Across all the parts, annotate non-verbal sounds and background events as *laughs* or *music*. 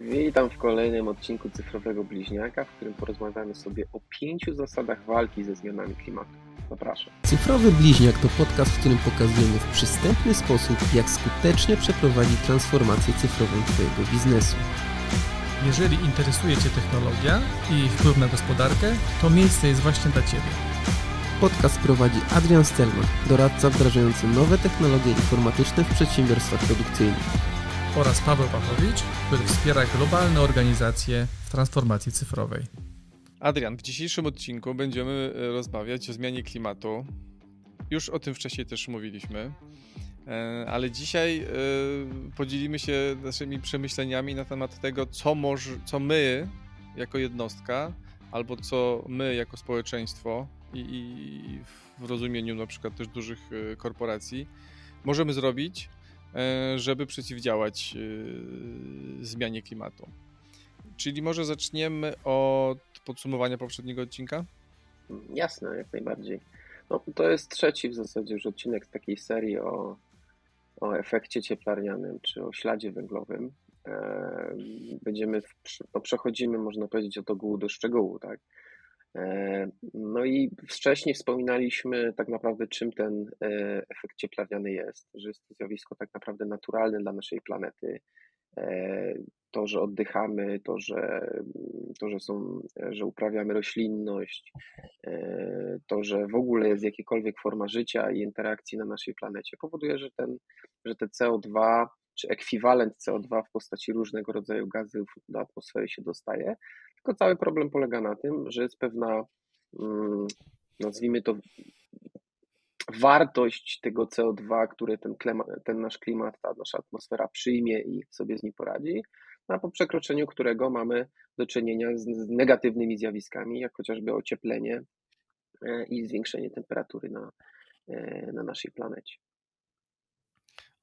Witam w kolejnym odcinku Cyfrowego Bliźniaka, w którym porozmawiamy sobie o pięciu zasadach walki ze zmianami klimatu. Zapraszam. Cyfrowy Bliźniak to podcast, w którym pokazujemy w przystępny sposób, jak skutecznie przeprowadzić transformację cyfrową Twojego biznesu. Jeżeli interesuje Cię technologia i wpływ na gospodarkę, to miejsce jest właśnie dla Ciebie. Podcast prowadzi Adrian Stelman, doradca wdrażający nowe technologie informatyczne w przedsiębiorstwach produkcyjnych oraz Paweł Pawłowicz, który wspiera globalne organizacje w transformacji cyfrowej. Adrian, w dzisiejszym odcinku będziemy e, rozmawiać o zmianie klimatu. Już o tym wcześniej też mówiliśmy, e, ale dzisiaj e, podzielimy się naszymi przemyśleniami na temat tego, co, co my jako jednostka, albo co my jako społeczeństwo i, i w rozumieniu na przykład też dużych korporacji możemy zrobić, żeby przeciwdziałać e, zmianie klimatu. Czyli może zaczniemy od podsumowania poprzedniego odcinka? Jasne, jak najbardziej. No, to jest trzeci w zasadzie już odcinek z takiej serii o, o efekcie cieplarnianym czy o śladzie węglowym. E, będziemy, w, no, przechodzimy, można powiedzieć, od ogółu do szczegółu, tak? E, no i wcześniej wspominaliśmy tak naprawdę, czym ten e, efekt cieplarniany jest, że jest to zjawisko tak naprawdę naturalne dla naszej planety. E, to, że oddychamy, to, że, to, że, są, że uprawiamy roślinność, to, że w ogóle jest jakakolwiek forma życia i interakcji na naszej planecie, powoduje, że, ten, że te CO2 czy ekwiwalent CO2 w postaci różnego rodzaju gazów do atmosfery się dostaje. Tylko cały problem polega na tym, że jest pewna, mm, nazwijmy to, wartość tego CO2, które ten, klimat, ten nasz klimat, ta nasza atmosfera przyjmie i sobie z nim poradzi, a po przekroczeniu którego mamy do czynienia z, z negatywnymi zjawiskami, jak chociażby ocieplenie e, i zwiększenie temperatury na, e, na naszej planecie.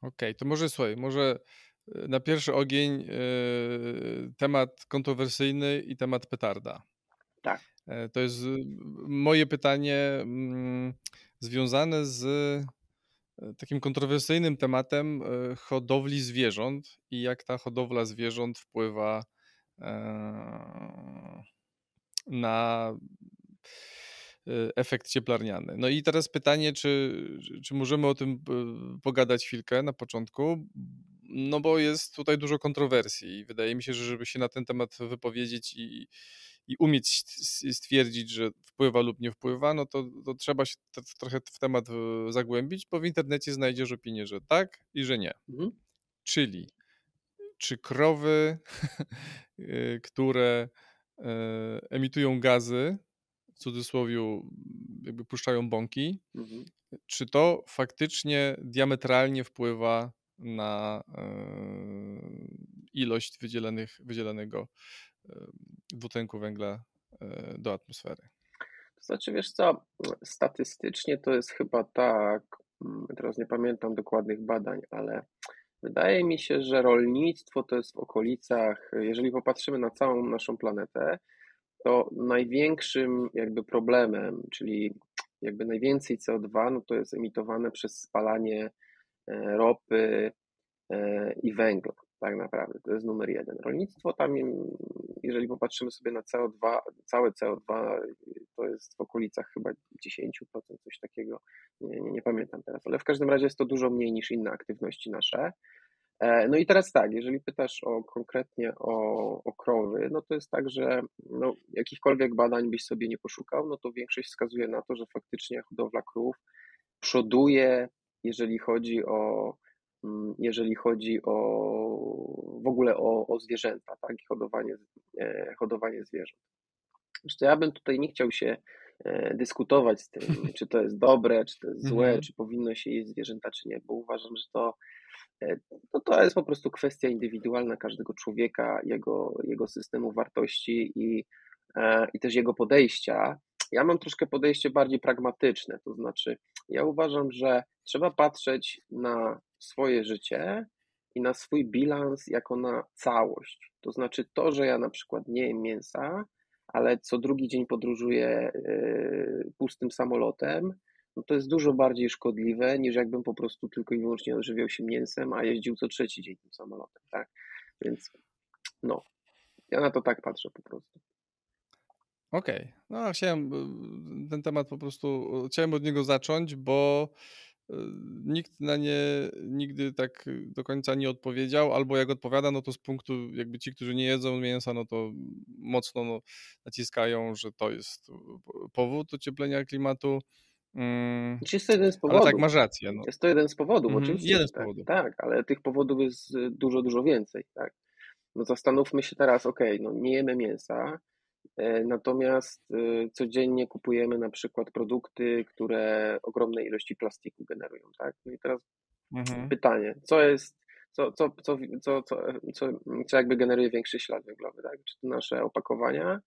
Okej, okay, to może słuchaj, może na pierwszy ogień yy, temat kontrowersyjny i temat petarda. Tak. To jest moje pytanie yy, związane z takim kontrowersyjnym tematem hodowli zwierząt i jak ta hodowla zwierząt wpływa na Y, efekt cieplarniany. No i teraz pytanie, czy, czy możemy o tym y, pogadać chwilkę na początku? No bo jest tutaj dużo kontrowersji i wydaje mi się, że żeby się na ten temat wypowiedzieć i, i umieć stwierdzić, że wpływa lub nie wpływa, no to, to trzeba się trochę w temat y, zagłębić, bo w internecie znajdziesz opinię, że tak i że nie. Mhm. Czyli czy krowy, *laughs* które emitują gazy, w cudzysłowie jakby puszczają bąki, mhm. czy to faktycznie diametralnie wpływa na e, ilość wydzielanych, wydzielanego e, dwutlenku węgla e, do atmosfery? To znaczy, wiesz co, statystycznie to jest chyba tak, mm, teraz nie pamiętam dokładnych badań, ale wydaje mi się, że rolnictwo to jest w okolicach, jeżeli popatrzymy na całą naszą planetę, to największym jakby problemem, czyli jakby najwięcej CO2, no to jest emitowane przez spalanie ropy e, i węgla, tak naprawdę. To jest numer jeden. Rolnictwo tam, jeżeli popatrzymy sobie na CO2, całe CO2, to jest w okolicach chyba 10%, coś takiego, nie, nie, nie pamiętam teraz, ale w każdym razie jest to dużo mniej niż inne aktywności nasze. E, no i teraz tak, jeżeli pytasz o konkretnie o, o krowy, no to jest tak, że no, jakichkolwiek badań byś sobie nie poszukał, no to większość wskazuje na to, że faktycznie hodowla krów przoduje, jeżeli chodzi o mm, jeżeli chodzi o w ogóle o, o zwierzęta, tak, i hodowanie, e, hodowanie zwierząt. Zresztą ja bym tutaj nie chciał się e, dyskutować z tym, *laughs* czy to jest dobre, czy to jest złe, mhm. czy powinno się jeść zwierzęta, czy nie, bo uważam, że to no to jest po prostu kwestia indywidualna każdego człowieka, jego, jego systemu wartości i, i też jego podejścia. Ja mam troszkę podejście bardziej pragmatyczne, to znaczy ja uważam, że trzeba patrzeć na swoje życie i na swój bilans jako na całość. To znaczy to, że ja na przykład nie jem mięsa, ale co drugi dzień podróżuję e, pustym samolotem, no to jest dużo bardziej szkodliwe niż jakbym po prostu tylko i wyłącznie odżywiał się mięsem, a jeździł co trzeci dzień tym samolotem, tak? Więc no, ja na to tak patrzę po prostu. Okej, okay. no chciałem ten temat po prostu, chciałem od niego zacząć, bo nikt na nie nigdy tak do końca nie odpowiedział, albo jak odpowiada, no to z punktu jakby ci, którzy nie jedzą mięsa, no to mocno no, naciskają, że to jest powód ocieplenia klimatu. Mm, jest to jeden z powodów. Ale tak, masz rację. No. Jest to jeden z powodów, mm, oczywiście. Jeden z tak, powodów. Tak, ale tych powodów jest dużo, dużo więcej. Tak? No zastanówmy się teraz, ok, no nie jemy mięsa, E, natomiast e, codziennie kupujemy na przykład produkty, które ogromne ilości plastiku generują, tak? No i teraz mhm. pytanie, co jest, co, co, co, co, co, co, co jakby generuje większy ślad węglowy, tak? Czy to nasze opakowania,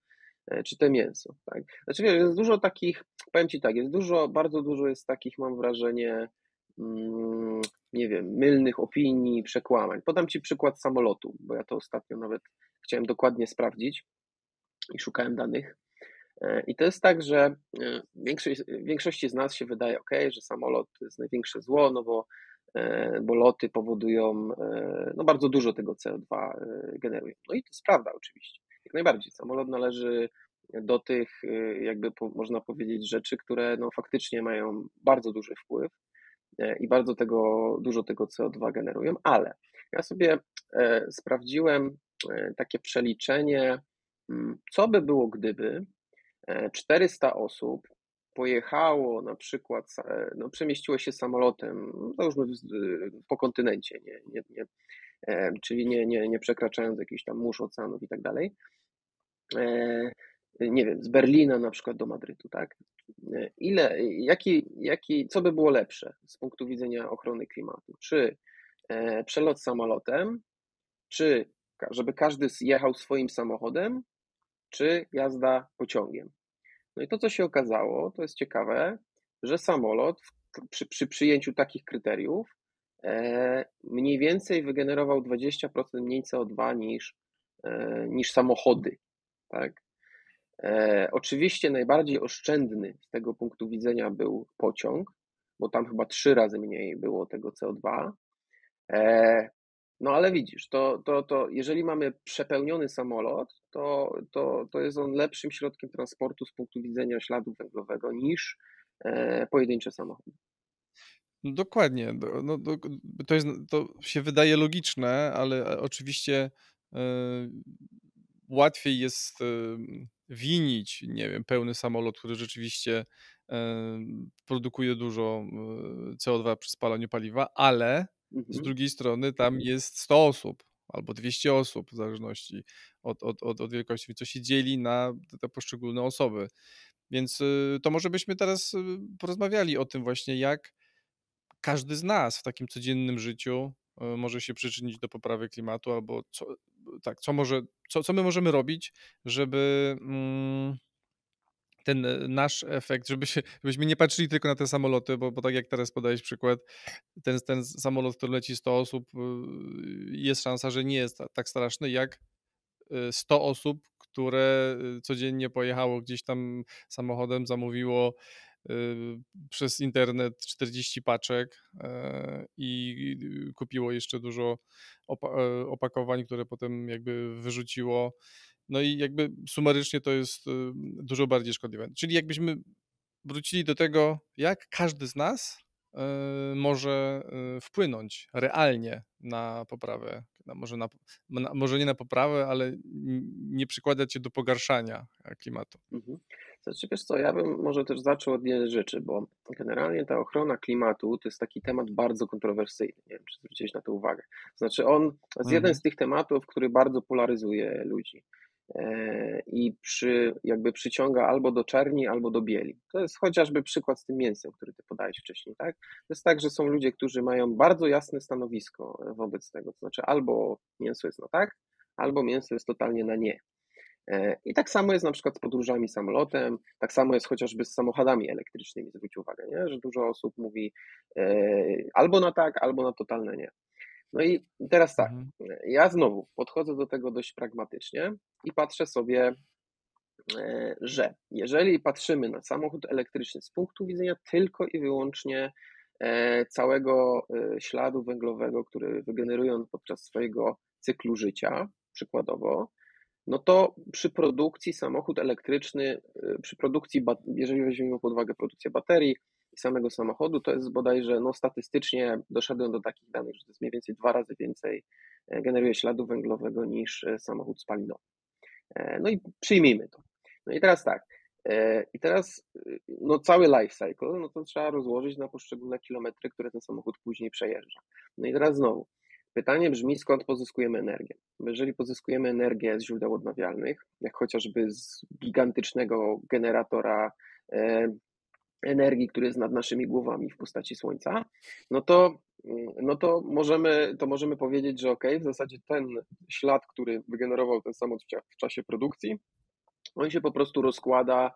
e, czy to mięso, tak? Znaczy wiesz, jest dużo takich, powiem Ci tak, jest dużo, bardzo dużo jest takich, mam wrażenie, mm, nie wiem, mylnych opinii, przekłamań. Podam Ci przykład samolotu, bo ja to ostatnio nawet chciałem dokładnie sprawdzić i szukałem danych. E, I to jest tak, że e, większość, większości z nas się wydaje, ok, że samolot to jest największe zło, no bo, e, bo loty powodują, no bardzo dużo tego CO2 generują. No i to jest prawda oczywiście, jak najbardziej. Samolot należy do tych, jakby można powiedzieć, rzeczy, które no faktycznie mają bardzo duży wpływ i bardzo tego, dużo tego CO2 generują, ale ja sobie sprawdziłem takie przeliczenie co by było, gdyby 400 e, osób pojechało na przykład, e, no, przemieściło się samolotem, no już po kontynencie, nie, nie, nie, e, czyli nie, nie, nie przekraczając jakichś tam mórz, oceanów i tak dalej. Nie wiem, z Berlina na przykład do Madrytu, tak? Ile, jaki, jaki, co by było lepsze z punktu widzenia ochrony klimatu? Czy przelot samolotem, czy żeby każdy jechał swoim samochodem, czy jazda pociągiem. No i to, co się okazało, to jest ciekawe, że samolot przy, przy przyjęciu takich kryteriów e, mniej więcej wygenerował 20% mniej CO2 niż, e, niż samochody. Tak? E, oczywiście najbardziej oszczędny z tego punktu widzenia był pociąg, bo tam chyba trzy razy mniej było tego CO2. No ale widzisz, to, to, to jeżeli mamy przepełniony samolot, to, to, to jest on lepszym środkiem transportu z punktu widzenia śladu węglowego niż e, pojedyncze samochody. No dokładnie. No, to, jest, to się wydaje logiczne, ale oczywiście y, łatwiej jest y, winić, nie wiem, pełny samolot, który rzeczywiście y, produkuje dużo CO2 przy spalaniu paliwa, ale z mhm. drugiej strony tam jest 100 osób albo 200 osób, w zależności od, od, od, od wielkości, co się dzieli na te poszczególne osoby. Więc y, to może byśmy teraz y, porozmawiali o tym właśnie, jak każdy z nas w takim codziennym życiu y, może się przyczynić do poprawy klimatu, albo co, tak, co, może, co, co my możemy robić, żeby mm, ten e, nasz efekt, żeby się, żebyśmy nie patrzyli tylko na te samoloty, bo, bo tak jak teraz podałeś przykład, ten, ten samolot, który leci 100 osób, y, jest szansa, że nie jest tak straszny jak 100 y, osób, które y, codziennie pojechało gdzieś tam samochodem, zamówiło przez internet 40 paczek e, i kupiło jeszcze dużo e, opakowań, które potem jakby wyrzuciło no i jakby sumarycznie to jest y, dużo bardziej szkodliwe. Czyli jakbyśmy wrócili do tego, jak każdy z nas y, może y, wpłynąć realnie na poprawę, może, na, może nie na poprawę, ale nie przykładać się do pogarszania e, klimatu. Mhm. Znaczy wiesz co, ja bym może też zaczął od jednej rzeczy, bo generalnie ta ochrona klimatu to jest taki temat bardzo kontrowersyjny, nie wiem czy zwróciłeś na to uwagę. Znaczy on jest mhm. jeden z tych tematów, który bardzo polaryzuje ludzi. E, i przy, jakby przyciąga albo do czerni, albo do bieli. To jest chociażby przykład z tym mięsem, który ty podałeś wcześniej, tak? To jest tak, że są ludzie, którzy mają bardzo jasne stanowisko wobec tego, to znaczy albo mięso jest na tak, albo mięso jest totalnie na nie. E, I tak samo jest na przykład z podróżami samolotem, tak samo jest chociażby z samochodami elektrycznymi, zwróć uwagę, nie? że dużo osób mówi e, albo na tak, albo na totalne nie. No i teraz tak, mhm. ja znowu podchodzę do tego dość pragmatycznie i patrzę sobie, e, że jeżeli patrzymy na samochód elektryczny z punktu widzenia tylko i wyłącznie e, całego e, śladu węglowego, który wygeneruje on podczas swojego cyklu życia, przykładowo, no to przy produkcji samochód elektryczny, przy produkcji, jeżeli weźmiemy pod uwagę produkcję baterii samego samochodu, to jest bodajże, no statystycznie doszedłem do takich danych, że to jest mniej więcej dwa razy więcej e, generuje śladu węglowego niż e, samochód spalinowy. E, no i przyjmijmy to. No i teraz tak, i teraz no cały life cycle, no to trzeba rozłożyć na poszczególne kilometry, które ten samochód później przejeżdża. No i teraz znowu, Pytanie brzmi, skąd pozyskujemy energię? Jeżeli pozyskujemy energię z źródeł odnawialnych, jak chociażby z gigantycznego generatora energii, który jest nad naszymi głowami w postaci słońca, no to, no to, możemy, to możemy powiedzieć, że ok, w zasadzie ten ślad, który wygenerował ten samolot w czasie produkcji, on się po prostu rozkłada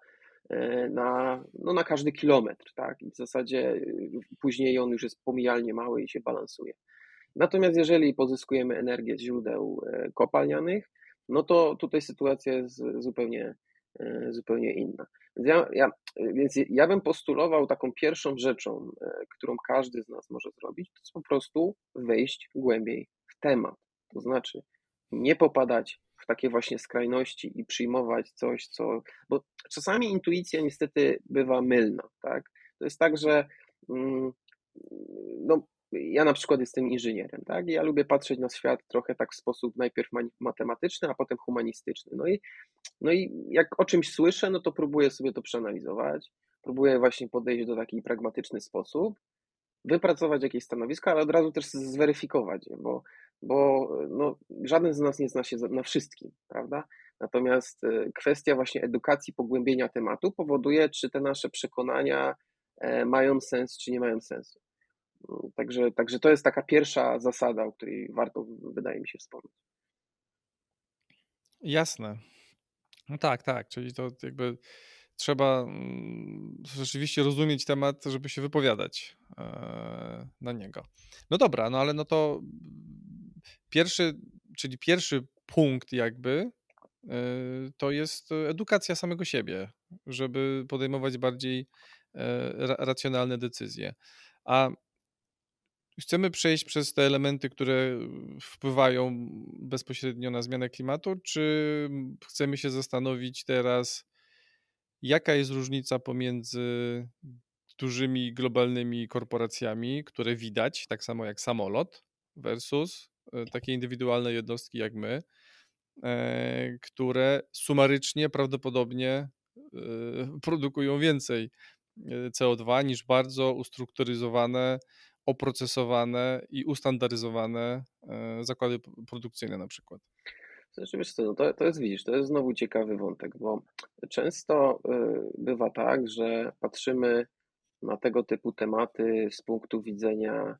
e, na, no na każdy kilometr, tak? I w zasadzie e, później on już jest pomijalnie mały i się balansuje. Natomiast jeżeli pozyskujemy energię z źródeł e, kopalnianych, no to tutaj sytuacja jest zupełnie, e, zupełnie inna. Więc ja, ja, więc ja bym postulował taką pierwszą rzeczą, e, którą każdy z nas może zrobić, to jest po prostu wejść głębiej w temat. To znaczy nie popadać w takie właśnie skrajności i przyjmować coś, co. Bo czasami intuicja niestety bywa mylna, tak? To jest tak, że mm, no, ja na przykład jestem inżynierem, tak? Ja lubię patrzeć na świat trochę tak w sposób najpierw matematyczny, a potem humanistyczny. No i, no i jak o czymś słyszę, no to próbuję sobie to przeanalizować, próbuję właśnie podejść do taki pragmatyczny sposób, wypracować jakieś stanowisko, ale od razu też zweryfikować je, bo, bo no, żaden z nas nie zna się na wszystkim, prawda? Natomiast e, kwestia właśnie edukacji, pogłębienia tematu powoduje, czy te nasze przekonania e, mają sens, czy nie mają sensu. Także, także to jest taka pierwsza zasada, o której warto, wydaje mi się, wspomnieć. Jasne. No tak, tak, czyli to jakby trzeba mm, rzeczywiście rozumieć temat, żeby się wypowiadać e, na niego. No dobra, no ale no to pierwszy, czyli pierwszy punkt jakby e, to jest edukacja samego siebie, żeby podejmować bardziej e, racjonalne decyzje. A Chcemy przejść przez te elementy, które wpływają bezpośrednio na zmianę klimatu, czy chcemy się zastanowić teraz, jaka jest różnica pomiędzy dużymi globalnymi korporacjami, które widać, tak samo jak samolot, versus e, takie indywidualne jednostki jak my, e, które sumarycznie prawdopodobnie e, produkują więcej CO2 niż bardzo ustrukturyzowane oprocesowane i ustandaryzowane e, zakłady produkcyjne na przykład. Znaczy, wiesz co, no to, to jest, widzisz, to jest znowu ciekawy wątek, bo często e, bywa tak, że patrzymy na tego typu tematy z punktu widzenia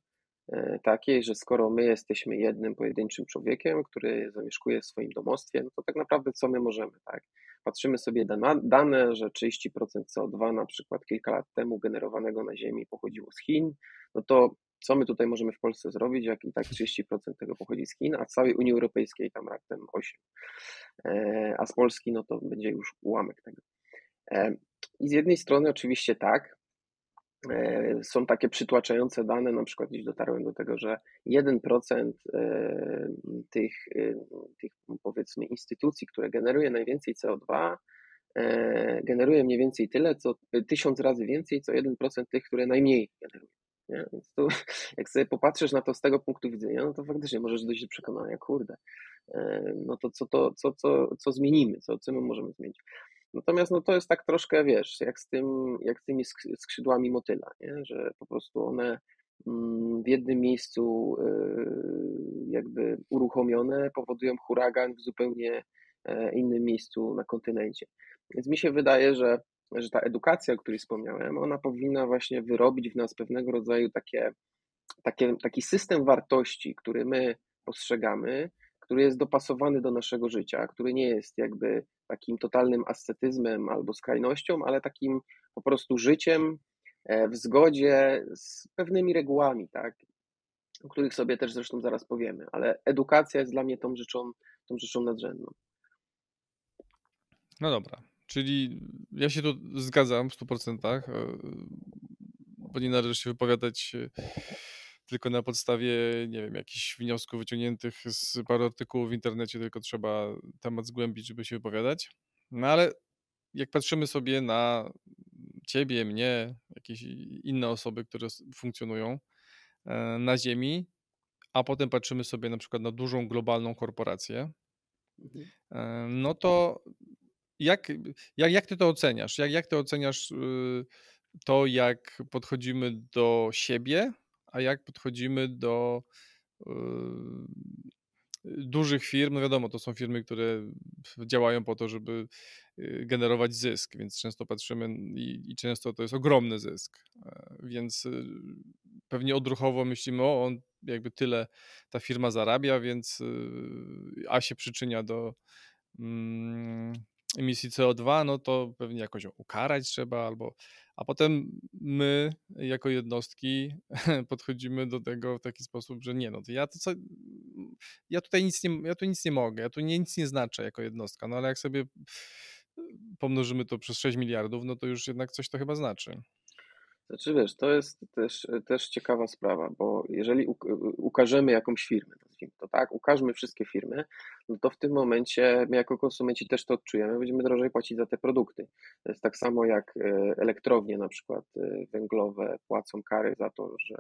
e, takiej, że skoro my jesteśmy jednym pojedynczym człowiekiem, który zamieszkuje swoim domostwie, no to tak naprawdę co my możemy, tak? Patrzymy sobie na dane, że 30% CO2 na przykład kilka lat temu generowanego na Ziemi pochodziło z Chin, no to co my tutaj możemy w Polsce zrobić, jak i tak 30% tego pochodzi z Chin, a w całej Unii Europejskiej tam raptem 8%, e, a z Polski no to będzie już ułamek tego. E, I z jednej strony oczywiście tak, są takie przytłaczające dane, na przykład gdzieś dotarłem do tego, że 1% tych, tych powiedzmy instytucji, które generuje najwięcej CO2, generuje mniej więcej tyle, co tysiąc razy więcej, co 1% tych, które najmniej generują. Nie? Więc tu, *laughs* jak sobie popatrzysz na to z tego punktu widzenia, no to faktycznie możesz dojść do przekonania, kurde, e, no to co, to, co, co, co zmienimy, co, co my możemy zmienić. Natomiast no to jest tak troszkę, wiesz, jak z, tym, jak z tymi skrzydłami motyla, nie? że po prostu one mm, w jednym miejscu e, jakby uruchomione powodują huragan w zupełnie e, innym miejscu na kontynencie. Więc mi się wydaje, że że ta edukacja, o której wspomniałem, ona powinna właśnie wyrobić w nas pewnego rodzaju takie, takie, taki system wartości, który my postrzegamy, który jest dopasowany do naszego życia, który nie jest jakby takim totalnym ascetyzmem albo skrajnością, ale takim po prostu życiem e, w zgodzie z pewnymi regułami, tak? o których sobie też zresztą zaraz powiemy, ale edukacja jest dla mnie tą rzeczą, tą rzeczą nadrzędną. No dobra, Czyli ja się tu zgadzam w 100%, e, bo nie należy się wypowiadać e, tylko na podstawie, nie wiem, jakichś wniosków wyciągniętych z paru artykułów w internecie, tylko trzeba temat zgłębić, żeby się wypowiadać. No ale jak patrzymy sobie na ciebie, mnie, jakieś inne osoby, które funkcjonują e, na Ziemi, a potem patrzymy sobie na przykład na dużą globalną korporację, mhm. e, no to jak, jak, jak ty to oceniasz? Jak, jak ty oceniasz y, to, jak podchodzimy do siebie, a jak podchodzimy do y, dużych firm, no wiadomo, to są firmy, które działają po to, żeby y, generować zysk, więc często patrzymy i, i często to jest ogromny zysk, e, więc pewnie odruchowo myślimy, o, on jakby tyle ta firma zarabia, więc a się przyczynia do mm, emisji CO2, no to pewnie jakoś ukarać trzeba, albo a potem my jako jednostki *laughs* podchodzimy do tego w taki sposób, że nie, no to ja to co, ja tutaj nic nie, ja tu nic nie mogę, ja tu nic nie znaczę jako jednostka, no ale jak sobie pomnożymy to przez 6 miliardów, no to już jednak coś to chyba znaczy. Znaczy wiesz, to jest też, też ciekawa sprawa, bo jeżeli ukażemy jakąś firmę, to tak, ukażmy wszystkie firmy, no to w tym momencie my jako konsumenci też to odczujemy, będziemy drożej płacić za te produkty. To jest tak samo jak e, elektrownie na przykład e, węglowe płacą kary za to, że,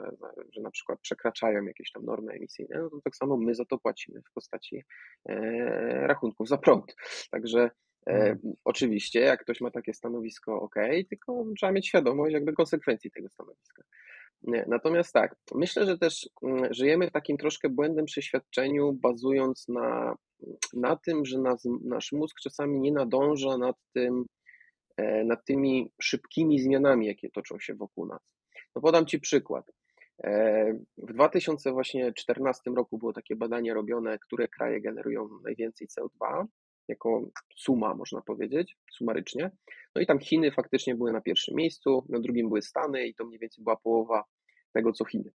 że na przykład przekraczają jakieś tam normy emisyjne, no to tak samo my za to płacimy w postaci e, rachunków za prąd. Także E, mhm. oczywiście, jak ktoś ma takie stanowisko, ok, tylko trzeba mieć świadomość jakby konsekwencji tego stanowiska. Natomiast tak, myślę, że też mm, żyjemy w takim troszkę błędnym przeświadczeniu, bazując na, na tym, że nas, nasz mózg czasami nie nadąża nad, tym, e, nad tymi szybkimi zmianami, jakie toczą się wokół nas. No podam Ci przykład. E, w 2014 roku było takie badanie robione, które kraje generują najwięcej CO2 jako suma, można powiedzieć, sumarycznie. No i tam Chiny faktycznie były na pierwszym miejscu, na drugim były Stany i to mniej więcej była połowa tego, co Chiny.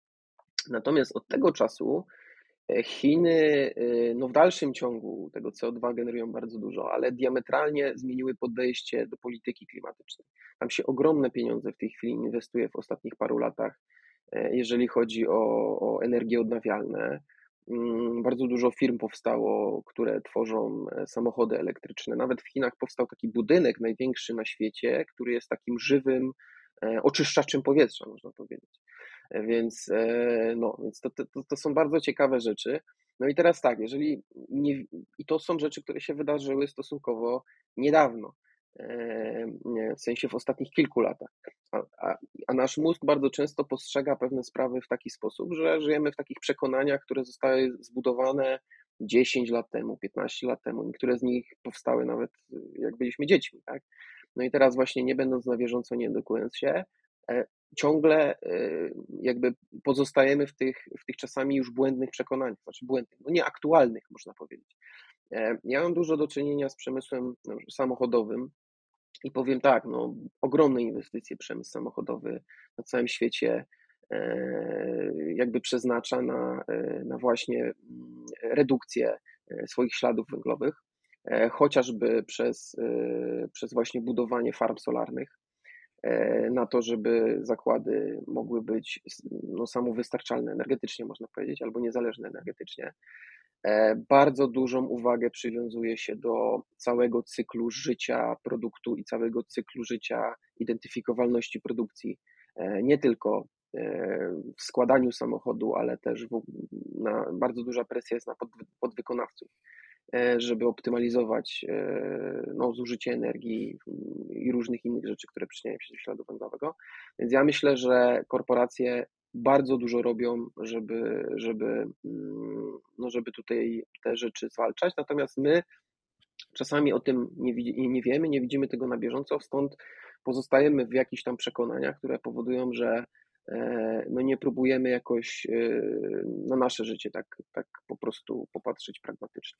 Natomiast od tego czasu e, Chiny e, no w dalszym ciągu tego CO2 generują bardzo dużo, ale diametralnie zmieniły podejście do polityki klimatycznej. Tam się ogromne pieniądze w tej chwili inwestuje w ostatnich paru latach, e, jeżeli chodzi o, o energie odnawialne. Mm, bardzo dużo firm powstało, które tworzą e, samochody elektryczne. Nawet w Chinach powstał taki budynek największy na świecie, który jest takim żywym e, oczyszczaczem powietrza, można powiedzieć. E, więc, no, więc to, to, to są bardzo ciekawe rzeczy. No i teraz tak, jeżeli nie, i to są rzeczy, które się wydarzyły stosunkowo niedawno w sensie w ostatnich kilku latach. A, a, a, nasz mózg bardzo często postrzega pewne sprawy w taki sposób, że żyjemy w takich przekonaniach, które zostały zbudowane 10 lat temu, 15 lat temu. Niektóre z nich powstały nawet jak byliśmy dziećmi. Tak? No i teraz właśnie nie będąc na bieżąco, nie edukując się, e, ciągle e, jakby pozostajemy w tych, w tych czasami już błędnych przekonaniach, znaczy błędnych, no nieaktualnych można powiedzieć. E, ja mam dużo do czynienia z przemysłem no, samochodowym, i powiem tak, no, ogromne inwestycje przemysł samochodowy na całym świecie e, jakby przeznacza na, e, na właśnie mm, redukcję e, swoich śladów węglowych, chociażby przez, przez właśnie budowanie farm solarnych, na to, żeby zakłady mogły być no, samowystarczalne energetycznie, można powiedzieć, albo niezależne energetycznie. E, bardzo dużą uwagę przywiązuje się do całego cyklu życia produktu i całego cyklu życia identyfikowalności produkcji. E, nie tylko e, w składaniu samochodu, ale też w, na, bardzo duża presja jest na pod, podwykonawców, żeby optymalizować no, zużycie energii i różnych innych rzeczy, które przyczyniają się do śladu węglowego. Więc ja myślę, że korporacje bardzo dużo robią, żeby, żeby, mm, no żeby tutaj te rzeczy zwalczać. Natomiast my czasami o tym nie, nie wiemy, nie widzimy tego na bieżąco, stąd pozostajemy w jakichś tam przekonaniach, które powodują, że e, no nie próbujemy jakoś e, na nasze życie tak, tak po prostu popatrzeć pragmatycznie.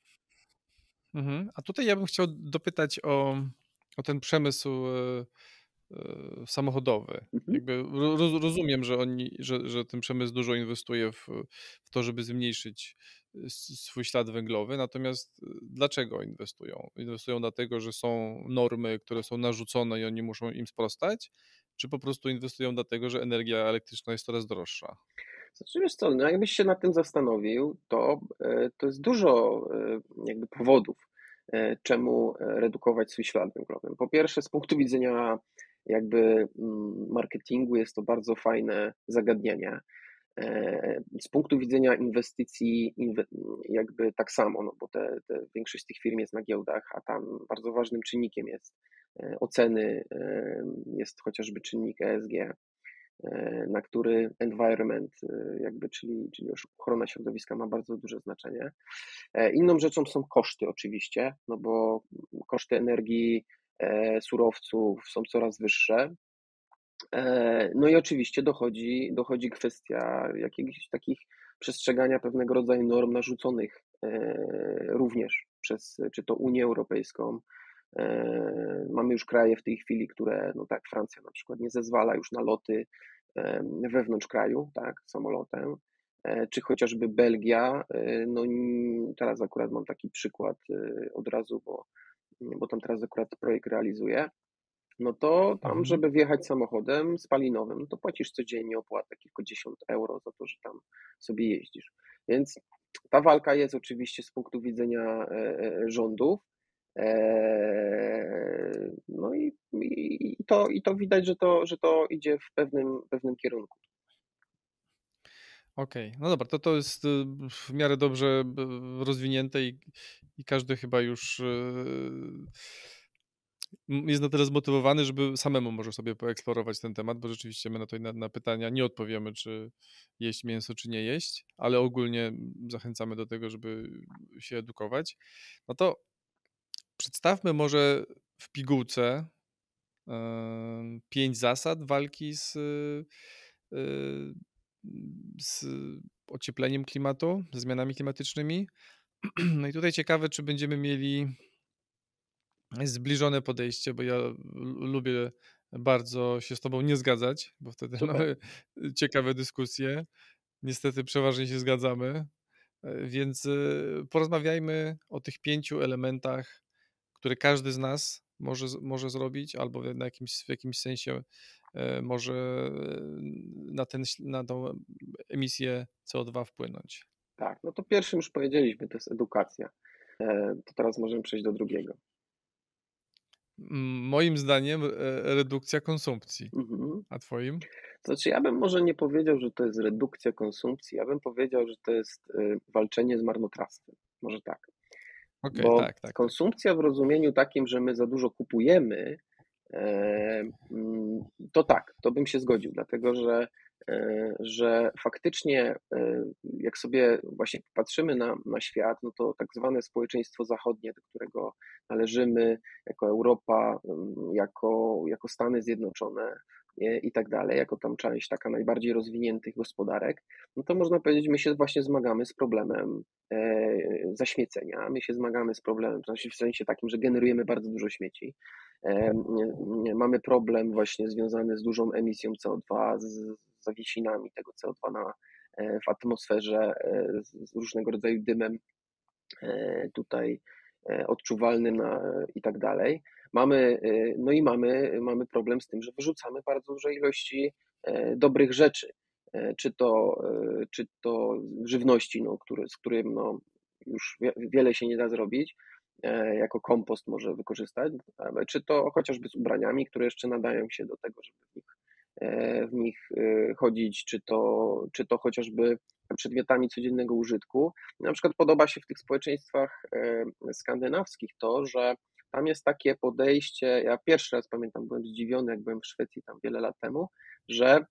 Mhm. A tutaj ja bym chciał dopytać o, o ten przemysł e, samochodowy. Mhm. Jakby roz, rozumiem, że oni, że, że ten przemysł dużo inwestuje w, w to, żeby zmniejszyć e, swój ślad węglowy, natomiast e, dlaczego inwestują? Inwestują dlatego, że są normy, które są narzucone i oni muszą im sprostać, czy po prostu inwestują dlatego, że energia elektryczna jest coraz droższa? Znaczy, wiesz co, no jakbyś się nad tym zastanowił, to, e, to jest dużo e, jakby powodów, e, czemu redukować swój ślad węglowy. Po pierwsze, z punktu widzenia jakby mm, marketingu jest to bardzo fajne zagadnienie. Z punktu widzenia inwestycji, jakby tak samo, no bo te, te, większość tych firm jest na giełdach, a tam bardzo ważnym czynnikiem jest oceny, jest chociażby czynnik ESG, E, na który environment, e, jakby, czyli, czyli już ochrona środowiska ma bardzo duże znaczenie. E, inną rzeczą są koszty oczywiście, no bo koszty energii, surowców są coraz wyższe. No i oczywiście dochodzi, dochodzi kwestia jakichś takich przestrzegania pewnego rodzaju norm narzuconych również przez czy to Unię Europejską, Mamy już kraje w tej chwili, które, no tak, Francja na przykład nie zezwala już na loty wewnątrz kraju, tak, samolotem, e, czy chociażby Belgia, e, no teraz akurat mam taki przykład e, od razu, bo, bo tam teraz akurat projekt realizuję, no to tam, mhm. żeby wjechać samochodem spalinowym, no to płacisz codziennie opłatę kilkadziesiąt euro za to, że tam sobie jeździsz. Więc ta walka jest oczywiście z punktu widzenia rządów, Eee, no i, i, to, i to widać, że to, że to idzie w pewnym, pewnym kierunku. Okej, no dobra, to to jest y, w miarę dobrze y, rozwinięte i, i każdy chyba już y, jest na tyle zmotywowany, żeby samemu może sobie poeksplorować ten temat, bo rzeczywiście my na to na, na pytania nie odpowiemy, czy jeść mięso, czy nie jeść, ale ogólnie zachęcamy do tego, żeby się edukować. No to Przedstawmy może w pigułce pięć zasad walki z, z ociepleniem klimatu, ze zmianami klimatycznymi. *clears throat* No i tutaj ciekawe, czy będziemy mieli zbliżone podejście, bo ja lubię bardzo się z Tobą nie zgadzać, bo wtedy Super. mamy ciekawe dyskusje. Niestety przeważnie się zgadzamy, e, więc y, porozmawiajmy o tych pięciu elementach który każdy z nas może, może zrobić, albo na jakimś, w jakimś sensie e, może e, na, ten, na tą emisję CO2 wpłynąć. Tak, no to pierwszym już powiedzieliśmy, to jest edukacja. E, to teraz możemy przejść do drugiego. Moim zdaniem redukcja konsumpcji. Mhm. A twoim? Znaczy, ja bym może nie powiedział, że to jest redukcja konsumpcji, ja bym powiedział, że to jest walczenie z marnotrawstwem. Może tak. Okay, Bo tak, tak. konsumpcja w rozumieniu takim, że my za dużo kupujemy, e, mm, to tak, to bym się zgodził, dlatego że, e, że faktycznie, e, jak sobie właśnie patrzymy na, na świat, no to tak zwane społeczeństwo zachodnie, do którego należymy jako Europa, mm, jako, jako Stany Zjednoczone, i tak dalej, jako tam część taka najbardziej rozwiniętych gospodarek, no to można powiedzieć, my się właśnie zmagamy z problemem e, zaśmiecenia, my się zmagamy z problemem, w sensie takim, że generujemy bardzo dużo śmieci. E, mamy problem właśnie związany z dużą emisją CO2, z zawiesinami tego CO2 na, e, w atmosferze, z różnego rodzaju dymem tutaj odczuwalnym na, i tak dalej. Mamy, y, no i mamy, mamy problem z tym, że wyrzucamy bardzo duże ilości e, dobrych rzeczy, e, czy to, e, czy to żywności, no, który, z którym no, już wiele się nie da zrobić, jako kompost może wykorzystać, czy to chociażby z ubraniami, które jeszcze nadają się do tego, żeby w nich, w nich chodzić, czy to, czy to chociażby przedmiotami codziennego użytku. Na przykład podoba się w tych społeczeństwach skandynawskich to, że tam jest takie podejście, ja pierwszy raz pamiętam, byłem zdziwiony, jak byłem w Szwecji tam wiele lat temu, że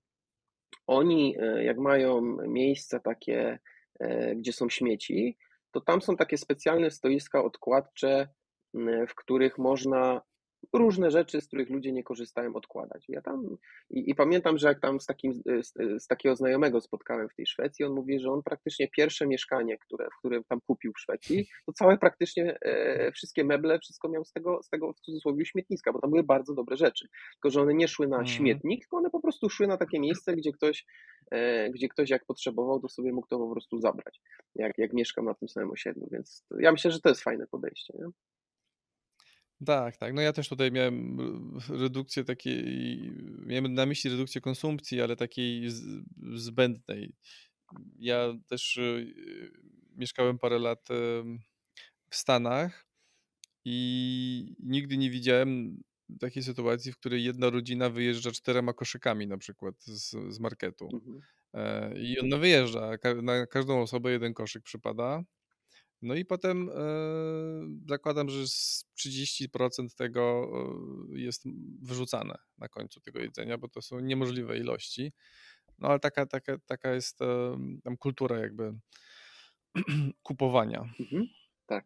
oni, e, jak mają miejsca takie, e, gdzie są śmieci, to tam są takie specjalne stoiska odkładcze, w których można różne rzeczy, z których ludzie nie korzystają, odkładać. Ja tam i, i, pamiętam, że jak tam z, takim, z, z, takiego znajomego spotkałem w tej Szwecji, on mówi, że on praktycznie pierwsze mieszkanie, które, w którym tam kupił w Szwecji, to całe praktycznie e, wszystkie meble, wszystko miał z tego, z tego w cudzysłowie śmietniska, bo tam były bardzo dobre rzeczy. Tylko, że one nie szły na mhm. śmietnik, tylko one po prostu szły na takie miejsce, gdzie ktoś, e, gdzie ktoś jak potrzebował, to sobie mógł to po prostu zabrać, jak, jak mieszkam na tym samym osiedlu. Więc ja myślę, że to jest fajne podejście. Nie? Tak, tak. No ja też tutaj miałem redukcję takiej, miałem na myśli redukcję konsumpcji, ale takiej zbędnej. ja też mieszkałem parę lat w Stanach i nigdy nie widziałem takiej sytuacji, w której jedna rodzina wyjeżdża czterema koszykami na przykład z, z marketu. Mhm. E, I ona wyjeżdża, na każdą osobę jeden koszyk przypada. No i potem e, zakładam, że 30% tego e, jest wyrzucane na końcu tego jedzenia, bo to są niemożliwe ilości. No ale taka, taka, taka jest tam kultura jakby *clears throat* kupowania. Mhm. Tak.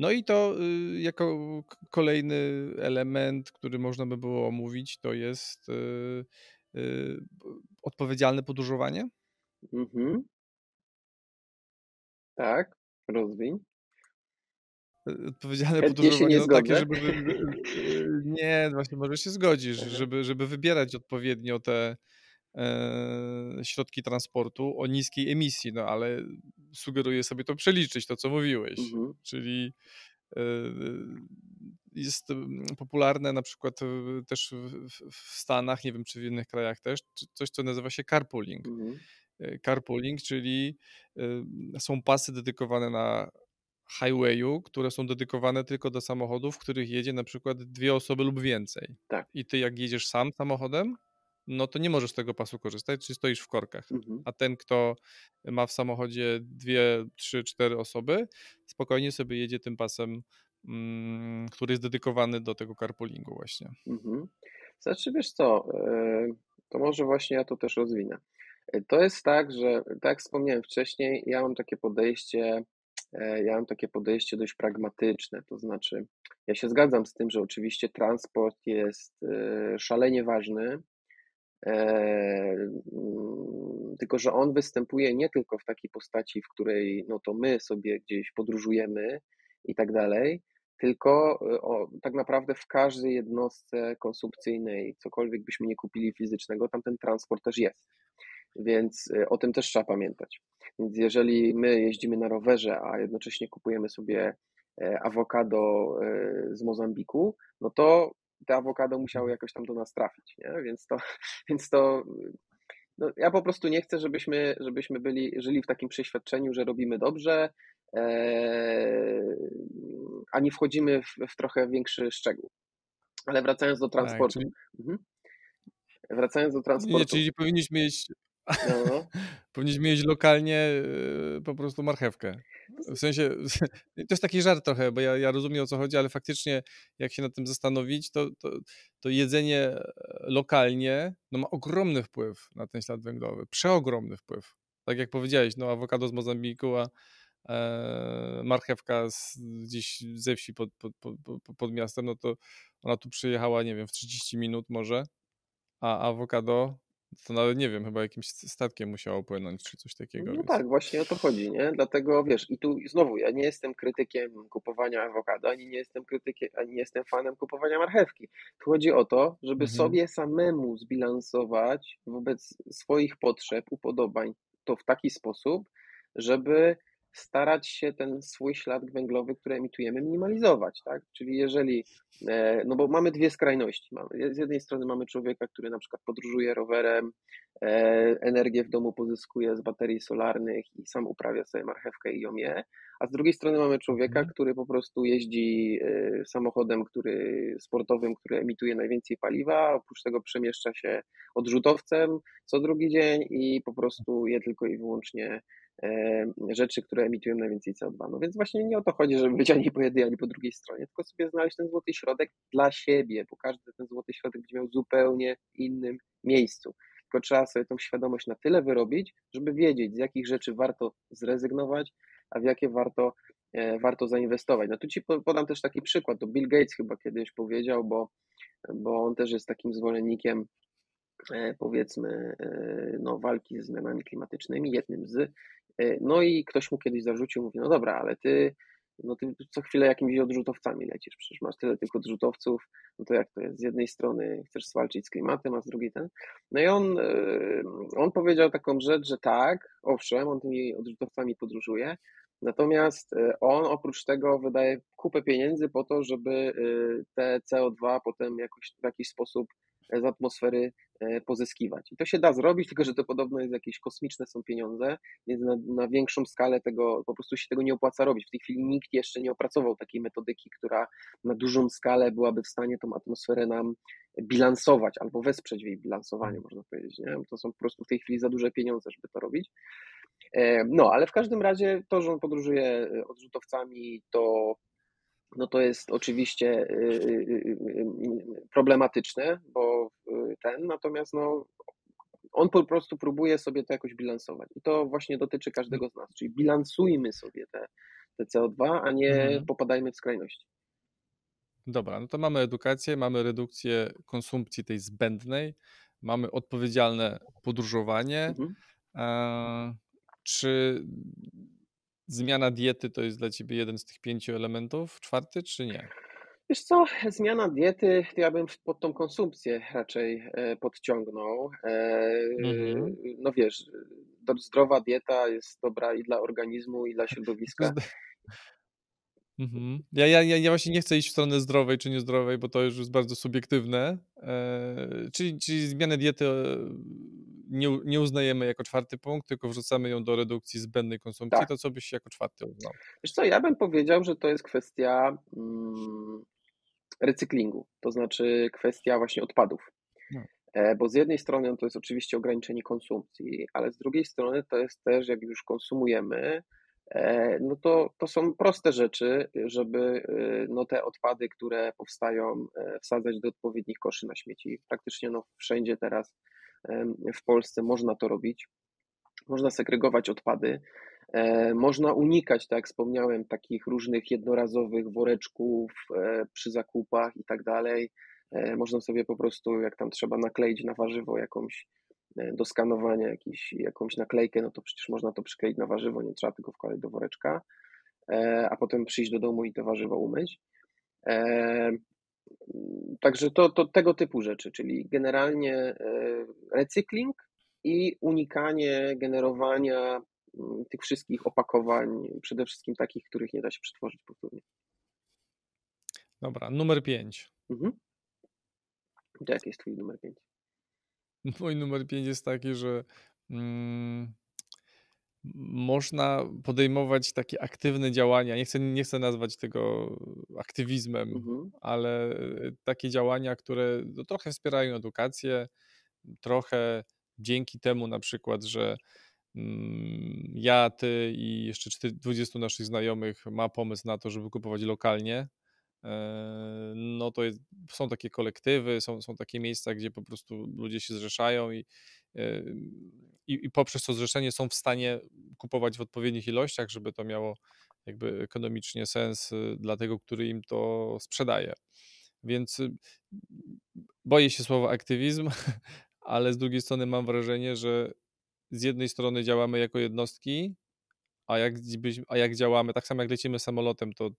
No i to y, jako kolejny element, który można by było omówić, to jest y, y, odpowiedzialne podróżowanie. Mhm. Tak, rozwiń. Odpowiedzialne podróżowanie no, takie, żeby. *laughs* Nie, właśnie może się zgodzisz, żeby, żeby wybierać odpowiednio te e, środki transportu o niskiej emisji, no ale sugeruję sobie to przeliczyć, to co mówiłeś. Mhm. Czyli e, jest popularne na przykład też w, Stanach, nie wiem czy w innych krajach też, coś co nazywa się carpooling. Mhm. E, carpooling, czyli są pasy dedykowane na highwayu, które są dedykowane tylko do samochodów, w których jedzie na przykład dwie osoby lub więcej. Tak. I ty jak jedziesz sam samochodem, no to nie możesz z tego pasu korzystać, czy stoisz w korkach. Mhm. A ten, kto ma w samochodzie dwie, trzy, cztery osoby, spokojnie sobie jedzie tym pasem, mm, który jest dedykowany do tego carpoolingu właśnie. Mhm. Znaczy wiesz co, e, to może właśnie ja to też rozwinę. E, to jest tak, że tak jak wspomniałem wcześniej, ja mam takie podejście, e, ja mam takie podejście dość pragmatyczne, to znaczy ja się zgadzam z tym, że oczywiście transport jest szalenie ważny, mm, tylko że on występuje nie tylko w takiej postaci, w której no to my sobie gdzieś podróżujemy i tak dalej, tylko o, tak naprawdę w każdej jednostce konsumpcyjnej, cokolwiek byśmy nie kupili fizycznego, tam ten transport też jest. Więc y, o tym też trzeba pamiętać. Więc jeżeli my jeździmy na rowerze, a jednocześnie kupujemy sobie e, awokado e, z Mozambiku, no to te awokado musiały jakoś tam do nas trafić, nie? Więc to, *laughs* więc to no, ja po prostu nie chcę, żebyśmy, żebyśmy byli, żyli w takim przeświadczeniu, że robimy dobrze, e, a nie wchodzimy w, w, trochę większy szczegół. Ale wracając do tak, transportu. Tak, czyli... mhm. Wracając do transportu. Nie, czyli powinniśmy mieć no. *laughs* Powinniśmy mieć lokalnie y, po prostu marchewkę. W sensie, *laughs* to jest taki żart trochę, bo ja, ja rozumiem o co chodzi, ale faktycznie jak się nad tym zastanowić, to, to, to jedzenie e, lokalnie no, ma ogromny wpływ na ten ślad węglowy. Przeogromny wpływ. Tak jak powiedziałeś, no awokado z Mozambiku, a e, marchewka z, gdzieś ze wsi pod, pod, pod, pod miastem, no to ona tu przyjechała, nie wiem, w 30 minut może, a awokado to nawet nie wiem, chyba jakimś statkiem musiało płynąć, czy coś takiego. No więc... tak, właśnie o to chodzi, nie? Dlatego wiesz, i tu znowu ja nie jestem krytykiem kupowania awokado, ani nie jestem krytykiem, ani nie jestem fanem kupowania marchewki. Tu chodzi o to, żeby mhm. sobie samemu zbilansować wobec swoich potrzeb, upodobań to w taki sposób, żeby starać się ten swój ślad węglowy, który emitujemy, minimalizować, tak? Czyli jeżeli, e, no bo mamy dwie skrajności. Mamy, z jednej strony mamy człowieka, który na przykład podróżuje rowerem, e, energię w domu pozyskuje z baterii solarnych i sam uprawia sobie marchewkę i ją je, a z drugiej strony mamy człowieka, mhm. który po prostu jeździ e, samochodem, który sportowym, który emituje najwięcej paliwa, oprócz tego przemieszcza się odrzutowcem co drugi dzień i po prostu je tylko i wyłącznie rzeczy, które emitują najwięcej CO2. No więc właśnie nie o to chodzi, żeby być ani po jednej, ani po drugiej stronie, tylko sobie znaleźć ten złoty środek dla siebie, bo każdy ten złoty środek będzie miał zupełnie innym miejscu. Tylko trzeba sobie tą świadomość na tyle wyrobić, żeby wiedzieć, z jakich rzeczy warto zrezygnować, a w jakie warto, e, warto zainwestować. No tu Ci podam też taki przykład, to Bill Gates chyba kiedyś powiedział, bo, bo on też jest takim zwolennikiem e, powiedzmy no, walki ze zmianami klimatycznymi, jednym z E, no i ktoś mu kiedyś zarzucił, mówi, no dobra, ale ty, no ty co chwilę jakimiś odrzutowcami lecisz, przecież masz tyle tych odrzutowców, no to jak to jest, z jednej strony chcesz zwalczyć z klimatem, a z drugiej ten. No i on, e, on powiedział taką rzecz, że tak, owszem, on tymi odrzutowcami podróżuje, natomiast e, on oprócz tego wydaje kupę pieniędzy po to, żeby te CO2 potem jakoś w jakiś sposób z atmosfery pozyskiwać. I to się da zrobić, tylko że to podobno jest jakieś kosmiczne są pieniądze, więc na, na, większą skalę tego po prostu się tego nie opłaca robić. W tej chwili nikt jeszcze nie opracował takiej metodyki, która na dużą skalę byłaby w stanie tą atmosferę nam bilansować albo wesprzeć w jej bilansowaniu, można powiedzieć. Nie? To są po prostu w tej chwili za duże pieniądze, żeby to robić. No, ale w każdym razie to, że on podróżuje e, odrzutowcami, to, no to jest oczywiście e, e, problematyczne, bo ten, natomiast no, on po prostu próbuje sobie to jakoś bilansować. I to właśnie dotyczy każdego z nas, czyli bilansujmy sobie te, te CO2, a nie mhm. popadajmy w skrajności. Dobra, no to mamy edukację, mamy redukcję konsumpcji tej zbędnej, mamy odpowiedzialne podróżowanie. Mhm. Czy zmiana diety to jest dla ciebie jeden z tych pięciu elementów, czwarty czy nie? Wiesz co, zmiana diety, to ja bym pod tą konsumpcję raczej e, podciągnął. E, mhm. No wiesz, zdrowa dieta jest dobra i dla organizmu, i dla środowiska. Mhm. Ja, ja, ja właśnie nie chcę iść w stronę zdrowej czy niezdrowej, bo to już jest bardzo subiektywne. E, czyli, czyli zmianę diety nie, nie uznajemy jako czwarty punkt, tylko wrzucamy ją do redukcji zbędnej konsumpcji, tak. to co byś jako czwarty uznał? Wiesz co, ja bym powiedział, że to jest kwestia mm, recyklingu, to znaczy kwestia właśnie odpadów. No. E, bo z jednej strony to jest oczywiście ograniczenie konsumpcji, ale z drugiej strony to jest też, jak już konsumujemy, e, no to, to są proste rzeczy, żeby e, no te odpady, które powstają, wsadzać do odpowiednich koszy na śmieci. Praktycznie no wszędzie teraz w Polsce można to robić. Można segregować odpady. E, można unikać, tak jak wspomniałem, takich różnych jednorazowych woreczków e, przy zakupach i tak dalej. E, można sobie po prostu, jak tam trzeba nakleić na warzywo jakąś do skanowania jakiś, jakąś naklejkę, no to przecież można to przykleić na warzywo, nie trzeba tego wkładać do woreczka, a potem przyjść do domu i te warzywo umyć. Także to, to tego typu rzeczy, czyli generalnie e, recykling i unikanie generowania mm, tych wszystkich opakowań, przede wszystkim takich, których nie da się przetworzyć powtórnie. Dobra, numer 5. Mhm. Jaki jest twój numer 5? Mój numer 5 jest taki, że mm, można podejmować takie aktywne działania. Nie chcę, nie chcę nazwać tego aktywizmem, mhm. ale e, takie działania, które no, trochę wspierają edukację, trochę dzięki temu na przykład, że mm, ja, ty i jeszcze 20 naszych znajomych ma pomysł na to, żeby kupować lokalnie, no to jest, są takie kolektywy, są, są takie miejsca, gdzie po prostu ludzie się zrzeszają i e, i, i poprzez to zrzeszenie są w stanie kupować w odpowiednich ilościach, żeby to miało jakby ekonomicznie sens y, dla tego, który im to sprzedaje. Więc y, boję się słowa aktywizm, *laughs* ale z drugiej strony mam wrażenie, że z jednej strony działamy jako jednostki, a jak, a jak działamy, tak samo jak lecimy samolotem, to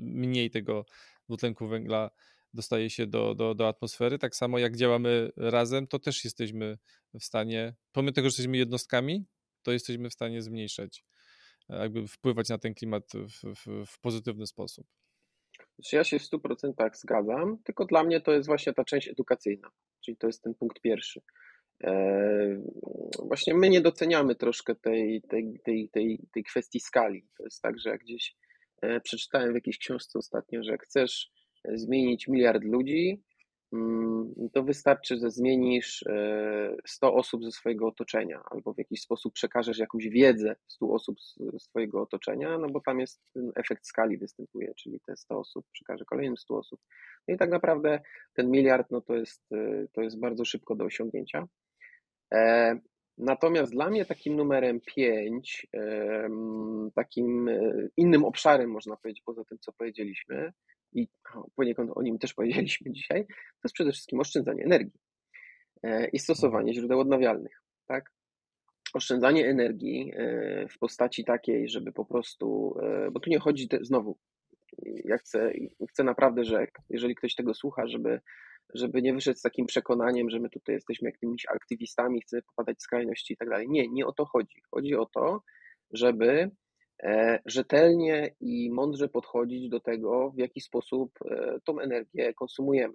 mniej tego dwutlenku węgla dostaje się do, do, do atmosfery. Tak samo jak działamy razem, to też jesteśmy w stanie, pomimo tego, że jesteśmy jednostkami, to jesteśmy w stanie zmniejszać, e, jakby wpływać na ten klimat w, w, w pozytywny sposób. Ja się w 100% zgadzam, tylko dla mnie to jest właśnie ta część edukacyjna, czyli to jest ten punkt pierwszy. E, właśnie my nie doceniamy troszkę tej, tej, tej, tej, tej kwestii skali. To jest tak, że jak gdzieś przeczytałem w jakiejś książce ostatnio, że chcesz zmienić miliard ludzi, mm, to wystarczy, że zmienisz 100 e, osób ze swojego otoczenia albo w jakiś sposób przekażesz jakąś wiedzę 100 osób z swojego otoczenia, no bo tam jest ten efekt skali występuje, czyli te 100 osób przekaże kolejnym 100 osób. No i tak naprawdę ten miliard, no to jest, e, to jest bardzo szybko do osiągnięcia. E, natomiast dla mnie takim numerem 5, takim innym obszarem, można powiedzieć, poza tym, co powiedzieliśmy, i poniekąd o nim też powiedzieliśmy *laughs* dzisiaj, to jest przede wszystkim oszczędzanie energii e, i stosowanie źródeł odnawialnych. Tak? Oszczędzanie energii e, w postaci takiej, żeby po prostu, e, bo tu nie chodzi te, znowu, ja chcę, chcę naprawdę, że jeżeli ktoś tego słucha, żeby, żeby nie wyszedł z takim przekonaniem, że my tutaj jesteśmy jakimiś aktywistami, chcemy popadać w skrajności i tak dalej. Nie, nie o to chodzi. Chodzi o to, żeby E, rzetelnie i mądrze podchodzić do tego, w jaki sposób e, tą energię konsumujemy.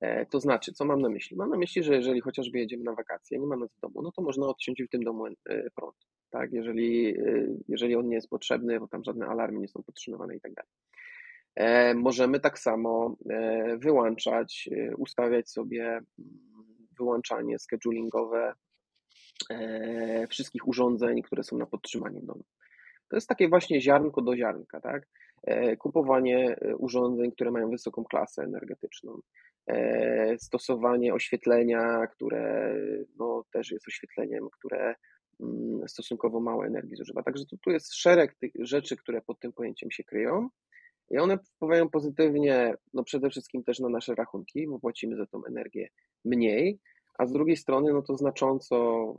E, to znaczy, co mam na myśli? Mam na myśli, że jeżeli chociażby jedziemy na wakacje, nie ma nas w domu, no to można odciąć w tym domu prąd, tak? Jeżeli, jeżeli on nie jest potrzebny, bo tam żadne alarmy nie są podtrzymywane i tak dalej. Możemy tak samo wyłączać, ustawiać sobie mm, wyłączanie schedulingowe wszystkich urządzeń, które są na podtrzymaniu domu. To jest takie właśnie ziarnko do ziarnka, tak? E, kupowanie e, urządzeń, które mają wysoką klasę energetyczną, e, stosowanie oświetlenia, które no, też jest oświetleniem, które mm, stosunkowo mało energii zużywa. Także tu, tu jest szereg tych rzeczy, które pod tym pojęciem się kryją i one wpływają pozytywnie, no przede wszystkim też na nasze rachunki, bo płacimy za tą energię mniej, a z drugiej strony no to znacząco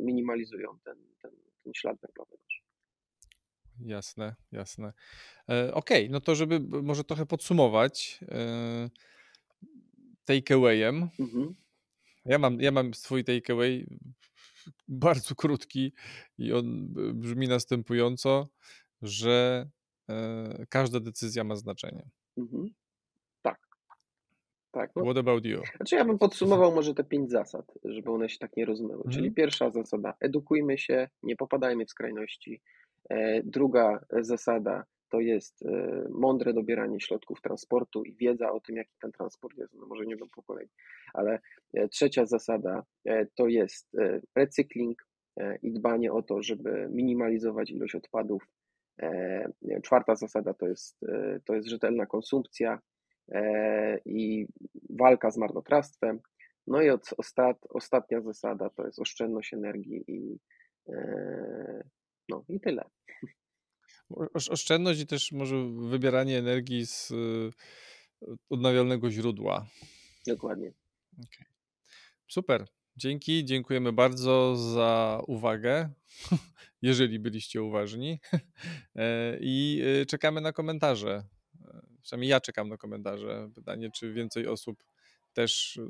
minimalizują ten, ten, ten ślad węglowy. Jasne, jasne. E, Okej, no to żeby może trochę podsumować e, takeawayem. Mhm. Ja mam, ja mam swój takeaway bardzo krótki i on brzmi następująco, że każda decyzja ma znaczenie. Mhm. Tak. tak no. What about you? Znaczy ja bym podsumował może te pięć zasad, żeby one się tak nie rozmyły. Mhm. Czyli pierwsza zasada, edukujmy się, nie popadajmy w skrajności. E, druga zasada to jest e, mądre dobieranie środków transportu i wiedza o tym, jaki ten transport jest, no może nie do pokoleń, ale e, trzecia zasada to jest recykling i dbanie o to, żeby minimalizować ilość odpadów. Czwarta zasada to jest, to jest rzetelna konsumpcja i walka z marnotrawstwem. No i ostat, ostatnia zasada to jest oszczędność energii i no i tyle. Oszczędność i też może wybieranie energii z odnawialnego źródła. Dokładnie. Okay. Super. Dzięki, dziękujemy bardzo za uwagę, *laughs* jeżeli byliście uważni. *laughs* E, I y, czekamy na komentarze. E, przynajmniej ja czekam na komentarze. Pytanie, czy więcej osób też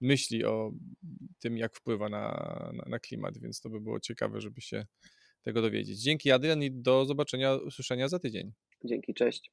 myśli o tym, jak wpływa na, na, na klimat, więc to by było ciekawe, żeby się tego dowiedzieć. Dzięki Adrian i do zobaczenia, usłyszenia za tydzień. Dzięki, cześć.